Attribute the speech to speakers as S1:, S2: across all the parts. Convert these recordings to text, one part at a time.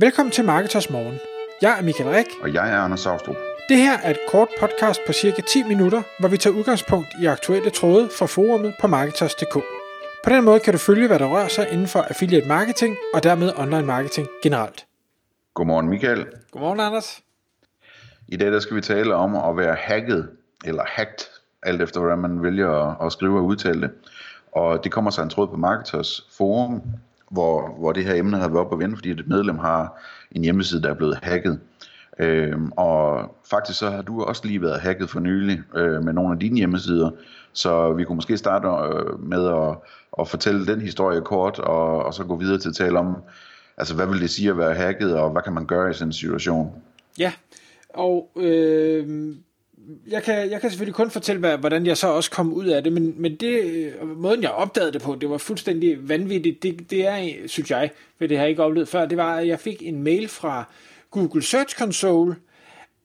S1: Velkommen til Marketers Morgen. Jeg er Michael Rik.
S2: Og jeg er Anders Saustrup.
S1: Det her er et kort podcast på cirka 10 minutter, hvor vi tager udgangspunkt i aktuelle tråde fra forumet på Marketers.dk. På den måde kan du følge, hvad der rører sig inden for affiliate marketing og dermed online marketing generelt.
S2: Godmorgen Michael.
S1: Godmorgen Anders.
S2: I dag der skal vi tale om at være hacket, eller hacked, alt efter hvordan man vælger at, at skrive og udtale det. Og det kommer sig en tråd på Marketers forum, hvor, hvor det her emne har været op at vende, fordi et medlem har en hjemmeside, der er blevet hacket. Øhm, og faktisk så har du også lige været hacket for nylig øh, med nogle af dine hjemmesider, så vi kunne måske starte øh, med at, at fortælle den historie kort, og, og så gå videre til at tale om, altså hvad vil det sige at være hacket, og hvad kan man gøre i sådan en situation?
S1: Ja, og øh, jeg, kan, jeg kan selvfølgelig kun fortælle, hvad, hvordan jeg så også kom ud af det, men, men det, øh, måden jeg opdagede det på, det var fuldstændig vanvittigt. Det, det er, synes jeg, for det har jeg ikke oplevet før, det var, at jeg fik en mail fra Google Search Console,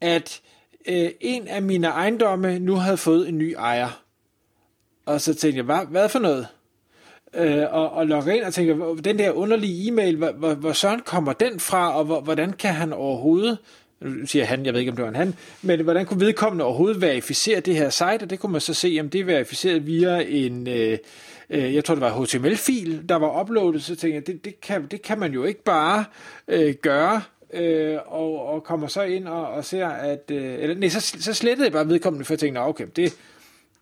S1: at øh, en af mine ejendomme nu havde fået en ny ejer. Og så tænkte jeg, hvad, hvad for noget? Øh, og, og logger ind og tænker, den der underlige e-mail, hvor, hvor, hvor søren kommer den fra, og hvor, hvordan kan han overhovedet nu siger han, jeg ved ikke om det var en han, men hvordan kunne vedkommende overhovedet verificere det her site, og det kunne man så se, om det er verificeret via en, øh, øh, jeg tror det var HTML-fil, der var uploadet, så tænkte jeg, det, det, kan, det kan man jo ikke bare øh, gøre, øh, og, og kommer så ind og, og ser, at, øh, eller nej, så, så slettede jeg bare vedkommende, for jeg tænkte, okay, det,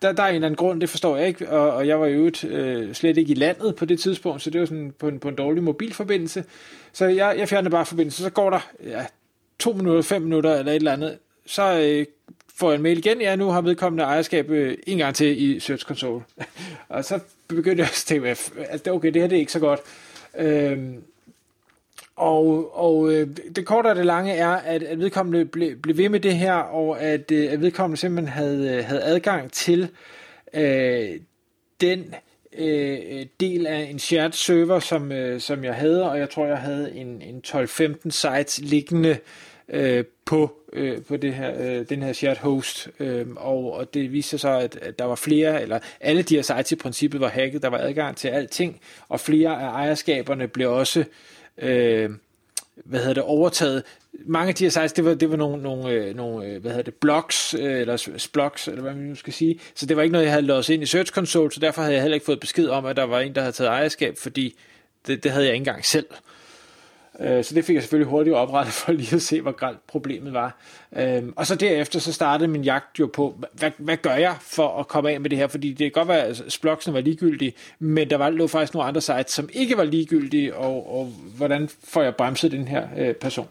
S1: der, der er en eller anden grund, det forstår jeg ikke, og, og jeg var jo øh, slet ikke i landet på det tidspunkt, så det var sådan på en, på en dårlig mobilforbindelse. Så jeg, jeg fjernede bare forbindelsen, så går der ja, to minutter, fem minutter eller et eller andet, så øh, får jeg en mail igen, ja, nu har vedkommende ejerskab øh, en gang til i Search Console. og så begyndte jeg at tænke, at altså, okay, det her det er ikke så godt. Øhm, og, og øh, det korte og det lange er, at, at vedkommende blev, blev ved med det her, og at, øh, at vedkommende simpelthen havde, øh, havde adgang til øh, den Øh, øh, del af en shared server, som, øh, som jeg havde, og jeg tror, jeg havde en, en 12-15 sites liggende øh, på, øh, på det her, øh, den her shared host, øh, og, og det viste sig så, at, at der var flere, eller alle de her sites i princippet var hacket, der var adgang til alting, og flere af ejerskaberne blev også øh, hvad hedder det, overtaget. Mange af de her sites, det var, det var nogle, nogle, øh, nogle øh, hvad hedder det, blogs, øh, eller blogs, eller hvad man nu skal sige. Så det var ikke noget, jeg havde låst ind i Search Console, så derfor havde jeg heller ikke fået besked om, at der var en, der havde taget ejerskab, fordi det, det havde jeg ikke engang selv. Øh, Øh, så det fik jeg selvfølgelig hurtigt oprettet for lige at se, hvor gralt problemet var. Øh, og så derefter så startede min jagt jo på, hvad, hvad gør jeg for at komme af med det her? Fordi det kan godt være, at Sploksen var ligegyldig, men der var lå faktisk nogle andre sites, som ikke var ligegyldige, og, og hvordan får jeg bremset den her øh, person?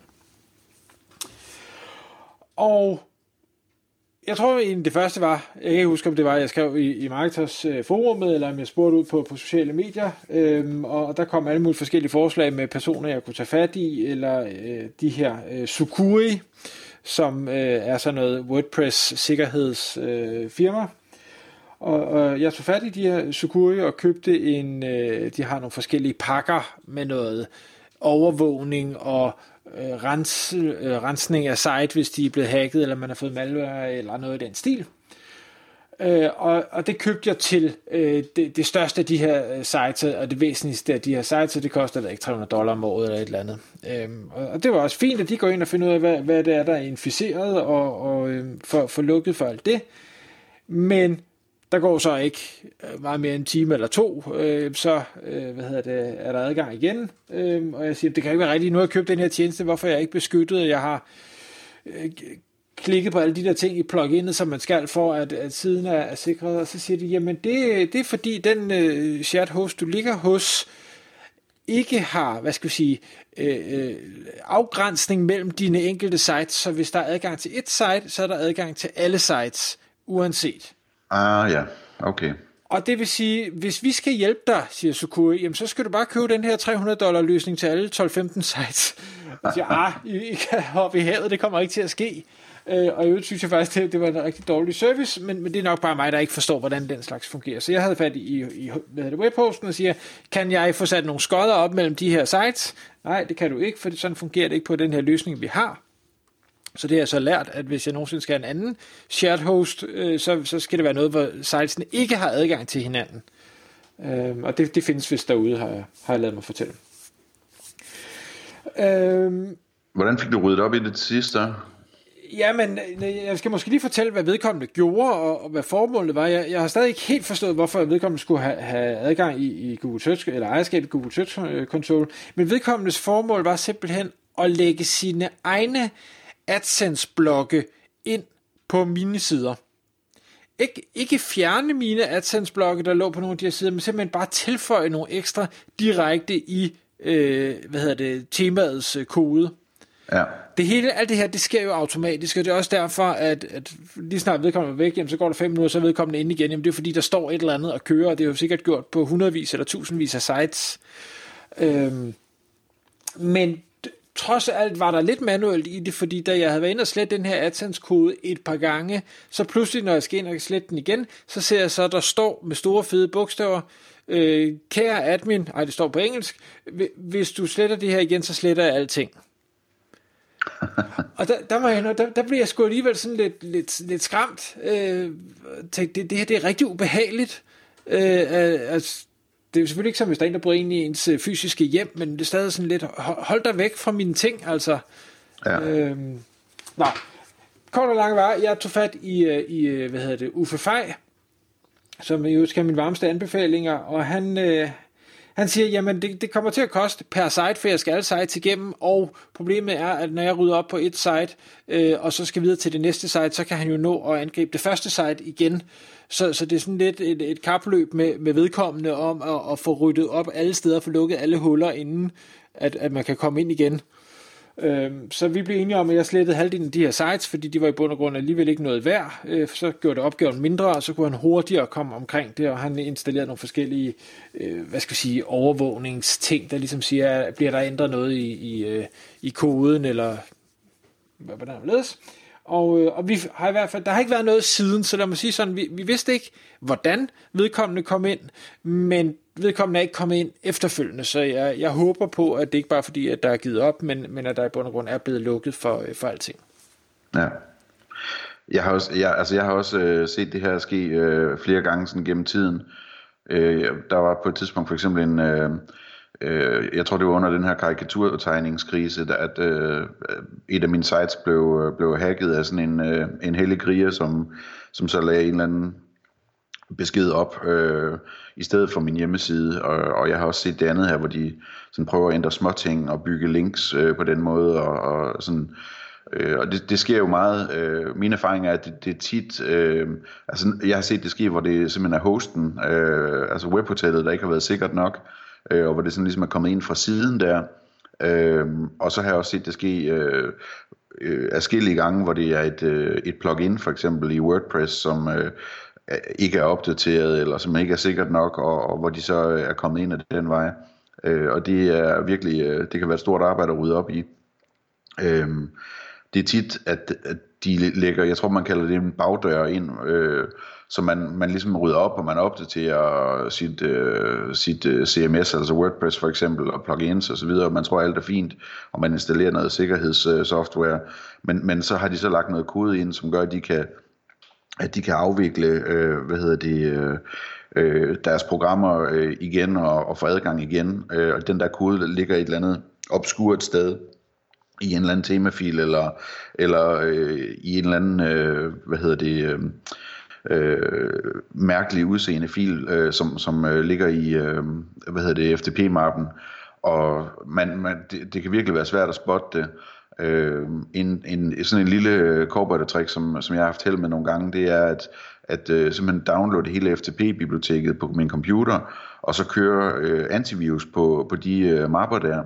S1: Og jeg tror egentlig det første var, jeg kan ikke huske om det var, jeg skrev i, i Marketers øh, forumet, eller om jeg spurgte ud på, på sociale medier, øhm, og der kom alle mulige forskellige forslag med personer, jeg kunne tage fat i, eller øh, de her øh, Sukuri, som øh, er sådan noget WordPress sikkerhedsfirma. Øh, firma. og, og jeg tog fat i de her Sukuri og købte en, øh, de har nogle forskellige pakker med noget overvågning og øh, rens, øh, rensning af site, hvis de er blevet hacket, eller man har fået malware, eller noget i den stil. Øh, og, og det købte jeg til øh, det, det største af de her øh, sites, og det væsentligste af de her sites, det koster ikke 300 dollar om året eller et eller andet. Øh, og, og det var også fint, at de går ind og finder ud af, hvad, hvad det er, der er inficeret, og, og øh, får for lukket for alt det. Men der går så ikke øh, meget mere end en time eller to, øh, så øh, hvad hedder det, er der adgang igen. Øh, og jeg siger, det kan ikke være rigtigt, nu har jeg købt den her tjeneste, hvorfor er jeg ikke beskyttet? Jeg har øh, klikket på alle de der ting i pluginet, som man skal for, at, at siden er, er sikret. Og så siger de, jamen det, det er fordi den øh, shared host, du ligger hos, ikke har, hvad skal vi sige, øh, øh, afgrænsning mellem dine enkelte sites, så hvis der er adgang til et site, så er der adgang til alle sites, uanset.
S2: Ah ja, okay.
S1: Og det vil sige, hvis vi skal hjælpe dig, siger Sukui, jamen så skal du bare købe den her 300 dollar løsning til alle 12-15 sites. Og siger, ah, I, I kan hoppe i havet, det kommer ikke til at ske. Øh, og i øvrigt synes jeg faktisk, det, det var en rigtig dårlig service, men, men det er nok bare mig, der ikke forstår, hvordan den slags fungerer. Så jeg havde fat i, i hvad det, webhosten og siger, kan jeg få sat nogle skodder op mellem de her sites? Nej, det kan du ikke, for sådan fungerer det ikke på den her løsning, vi har. Så det har jeg så lært, at hvis jeg nogensinde skal have en anden shared host, øh, så, så skal det være noget, hvor sitesene ikke har adgang til hinanden. Øh, og det, det findes vist derude, har jeg, har jeg lavet mig fortælle.
S2: Øhm, Hvordan fik du ryddet op i det sidste?
S1: Jamen, jeg skal måske lige fortælle, hvad vedkommende gjorde, og, og hvad formålet var. Jeg, jeg har stadig ikke helt forstået, hvorfor vedkommende skulle have, have adgang i, i Google Search, eller ejerskab i Google Search Console. Men vedkommendes formål var simpelthen at lægge sine egne AdSense-blokke ind på mine sider. Ikke, ikke fjerne mine AdSense-blokke, der lå på nogle af de her sider, men simpelthen bare tilføje nogle ekstra direkte i øh, hvad hedder det, temaets øh, kode.
S2: Ja.
S1: Det hele, alt det her, det sker jo automatisk, og det er også derfor, at, at lige snart vedkommende er væk, jamen, så går der fem minutter, så er vedkommende ind igen. Jamen, det er fordi, der står et eller andet og kører, og det er jo sikkert gjort på hundredvis eller tusindvis af sites. Øhm, men trods alt var der lidt manuelt i det, fordi da jeg havde været inde og slet den her AdSense-kode et par gange, så pludselig, når jeg skal ind og slette den igen, så ser jeg så, der står med store fede bogstaver, øh, kære admin, ej det står på engelsk, hvis du sletter det her igen, så sletter jeg alting. og der, der, var jeg, der, der blev jeg sgu alligevel sådan lidt, lidt, lidt skræmt. Øh, tænkte, det, det her det er rigtig ubehageligt. Øh, altså, det er jo selvfølgelig ikke som, hvis der er en, der bryder ind i ens øh, fysiske hjem, men det er stadig sådan lidt, hold dig væk fra mine ting, altså. Ja. Øh, nå, kort og lang var, jeg tog fat i, øh, i øh, hvad hedder det, Uffe Fej, som jo skal have mine varmeste anbefalinger, og han, øh, han siger, jamen det, det kommer til at koste per site, for jeg skal alle sites igennem, og problemet er, at når jeg rydder op på et site, øh, og så skal videre til det næste site, så kan han jo nå at angribe det første site igen. Så, så det er sådan lidt et, et kapløb med, med vedkommende om at, at få ryddet op alle steder, få lukket alle huller, inden at, at man kan komme ind igen. Øhm, så vi blev enige om, at jeg slettede halvdelen af de her sites, fordi de var i bund og grund alligevel ikke noget værd. Øh, så gjorde det opgaven mindre, og så kunne han hurtigere komme omkring det, og han installerede nogle forskellige, øh, hvad skal vi sige, overvågningsting, der ligesom siger, bliver der ændret noget i, i, øh, i koden, eller hvordan det ledes. Og, øh, og vi har i hvert fald, der har ikke været noget siden, så lad mig sige sådan, vi, vi vidste ikke, hvordan vedkommende kom ind, men vedkommende er ikke kommet ind efterfølgende, så jeg, jeg håber på, at det ikke bare er fordi, at der er givet op, men, men at der i bund og grund er blevet lukket for, øh, for alting.
S2: Ja. Jeg har også, jeg, altså jeg har også øh, set det her ske øh, flere gange sådan gennem tiden. Øh, der var på et tidspunkt for eksempel en, øh, øh, jeg tror det var under den her karikaturtegningskrise, at øh, et af mine sites blev, øh, blev hacket af sådan en, øh, en hellig kriger, som, som så lagde en eller anden besked op øh, i stedet for min hjemmeside, og, og jeg har også set det andet her, hvor de sådan prøver at ændre småting og bygge links øh, på den måde, og, og sådan Øh, og det, det sker jo meget. Øh, min erfaring er, at det, det er tit... Øh, altså, jeg har set det ske, hvor det simpelthen er hosten, øh, altså webhotellet, der ikke har været sikkert nok, øh, og hvor det sådan ligesom er kommet ind fra siden der. Øh, og så har jeg også set det ske øh, øh, afskillige gange, hvor det er et, øh, et plugin, for eksempel i WordPress, som øh, ikke er opdateret, eller som ikke er sikkert nok, og, og hvor de så øh, er kommet ind ad den vej. Øh, og det er virkelig, øh, det kan være et stort arbejde at rydde op i. Øh, det er tit, at, at de lægger, jeg tror man kalder det en bagdør ind, øh, så man, man ligesom rydder op, og man opdaterer sit, øh, sit øh, CMS, altså WordPress for eksempel, og plugins og så videre, og man tror alt er fint, og man installerer noget sikkerhedssoftware, men, men så har de så lagt noget kode ind, som gør, at de kan, at de kan afvikle, øh, hvad hedder det, øh, øh, deres programmer øh, igen og, og få adgang igen, øh, og den der kode ligger et eller andet obskurt sted, i en eller anden temafil, eller, eller øh, i en eller anden, øh, hvad hedder det, øh, øh, mærkelig udseende fil, øh, som, som øh, ligger i, øh, hvad hedder det, FTP-mappen, og man, man, det, det kan virkelig være svært at spotte det. Øh, en, en, sådan en lille øh, cowboy-trick, som, som jeg har haft held med nogle gange, det er at, at øh, simpelthen downloade hele FTP-biblioteket på min computer, og så køre øh, antivirus på, på de øh, mapper der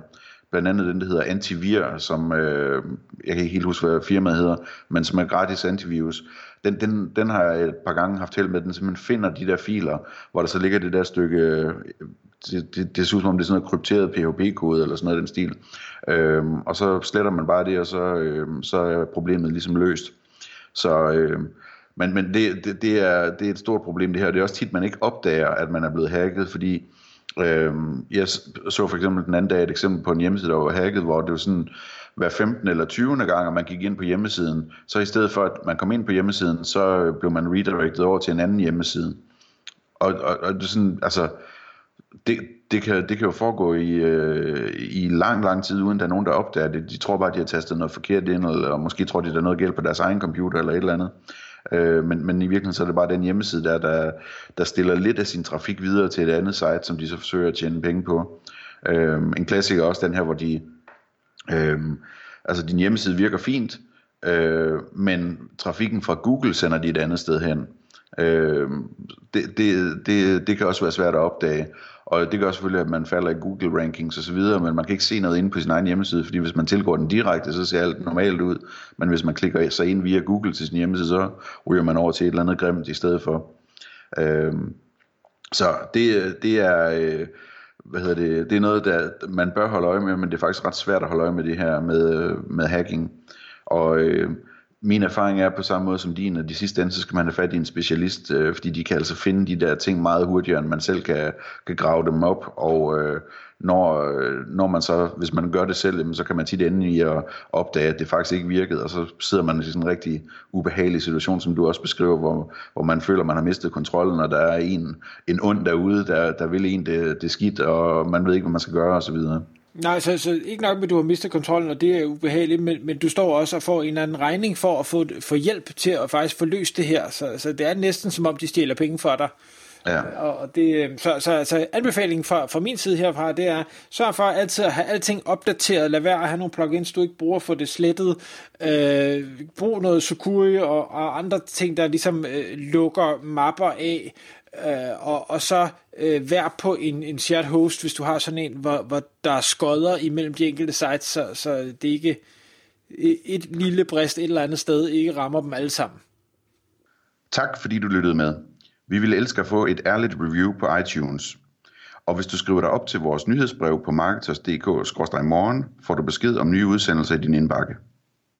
S2: blandt andet den, der hedder Antivir, som øh, jeg kan ikke helt huske, hvad firmaet hedder, men som er gratis antivirus. Den, den, den har jeg et par gange haft held med, den simpelthen finder de der filer, hvor der så ligger det der stykke, det, det, det ser ud som om det er sådan noget krypteret PHP-kode eller sådan noget i den stil. Øhm, og så sletter man bare det, og så, øhm, så er problemet ligesom løst. Så, øhm, men, men det, det, det, er, det er et stort problem det her. Det er også tit, man ikke opdager, at man er blevet hacket, fordi Øhm, jeg så for eksempel den anden dag et eksempel på en hjemmeside, der var hacket, hvor det var sådan hver 15 eller 20. gang, at man gik ind på hjemmesiden, så i stedet for at man kom ind på hjemmesiden, så øh, blev man redirected over til en anden hjemmeside. Og, og, og det er sådan, altså, det, det, kan, det kan jo foregå i, øh, i lang, lang tid, uden der er nogen, der opdager det. De tror bare, de har tastet noget forkert ind, eller måske tror de, der er noget galt på deres egen computer, eller et eller andet. Øh, Øh, men, men i virkeligheden så er det bare den hjemmeside der, der, der stiller lidt af sin trafik videre til et andet site, som de så forsøger at tjene penge på. Øh, en klassiker er også den her, hvor de... Øh, altså din hjemmeside virker fint, øh, men trafikken fra Google sender de et andet sted hen. Øh, det, det, det, det kan også være svært at opdage. Og det gør selvfølgelig, at man falder i Google rankings osv., men man kan ikke se noget inde på sin egen hjemmeside, fordi hvis man tilgår den direkte, så ser alt normalt ud. Men hvis man klikker sig ind via Google til sin hjemmeside, så ryger man over til et eller andet grimt i stedet for. Øh, så det, det er... Øh, hvad hedder det, det er noget, der man bør holde øje med, men det er faktisk ret svært at holde øje med det her med, øh, med hacking. Og øh, min erfaring er på samme måde som din, at de sidste ende, så skal man have fat i en specialist, øh, fordi de kan altså finde de der ting meget hurtigere, end man selv kan, kan grave dem op, og øh, når, øh, når man så, hvis man gør det selv, så kan man tit ende i at opdage, at det faktisk ikke virkede, og så sidder man i sådan en rigtig ubehagelig situation, som du også beskriver, hvor, hvor man føler, man har mistet kontrollen, og der er en, en ond derude, der, der vil en det, det skidt, og man ved ikke, hvad man skal gøre, osv.
S1: Nej, så, så ikke nok med, at du har mistet kontrollen, og det er ubehageligt, men, men du står også og får en eller anden regning for at få, få hjælp til at faktisk få løst det her. Så, så det er næsten som om, de stjæler penge for dig. Ja. Og det, så, så, så anbefalingen fra, fra min side herfra, det er, sørg for altid at have alting opdateret, lad være at have nogle plugins, du ikke bruger, for det slettet, øh, brug noget Sukuri og, og andre ting, der ligesom øh, lukker mapper af, øh, og, og så øh, vær på en, en shared host, hvis du har sådan en, hvor, hvor der er skodder imellem de enkelte sites, så, så det ikke et lille brist et eller andet sted ikke rammer dem alle sammen.
S2: Tak fordi du lyttede med. Vi ville elske at få et ærligt review på iTunes. Og hvis du skriver dig op til vores nyhedsbrev på marketers.dk-morgen, får du besked om nye udsendelser i din indbakke.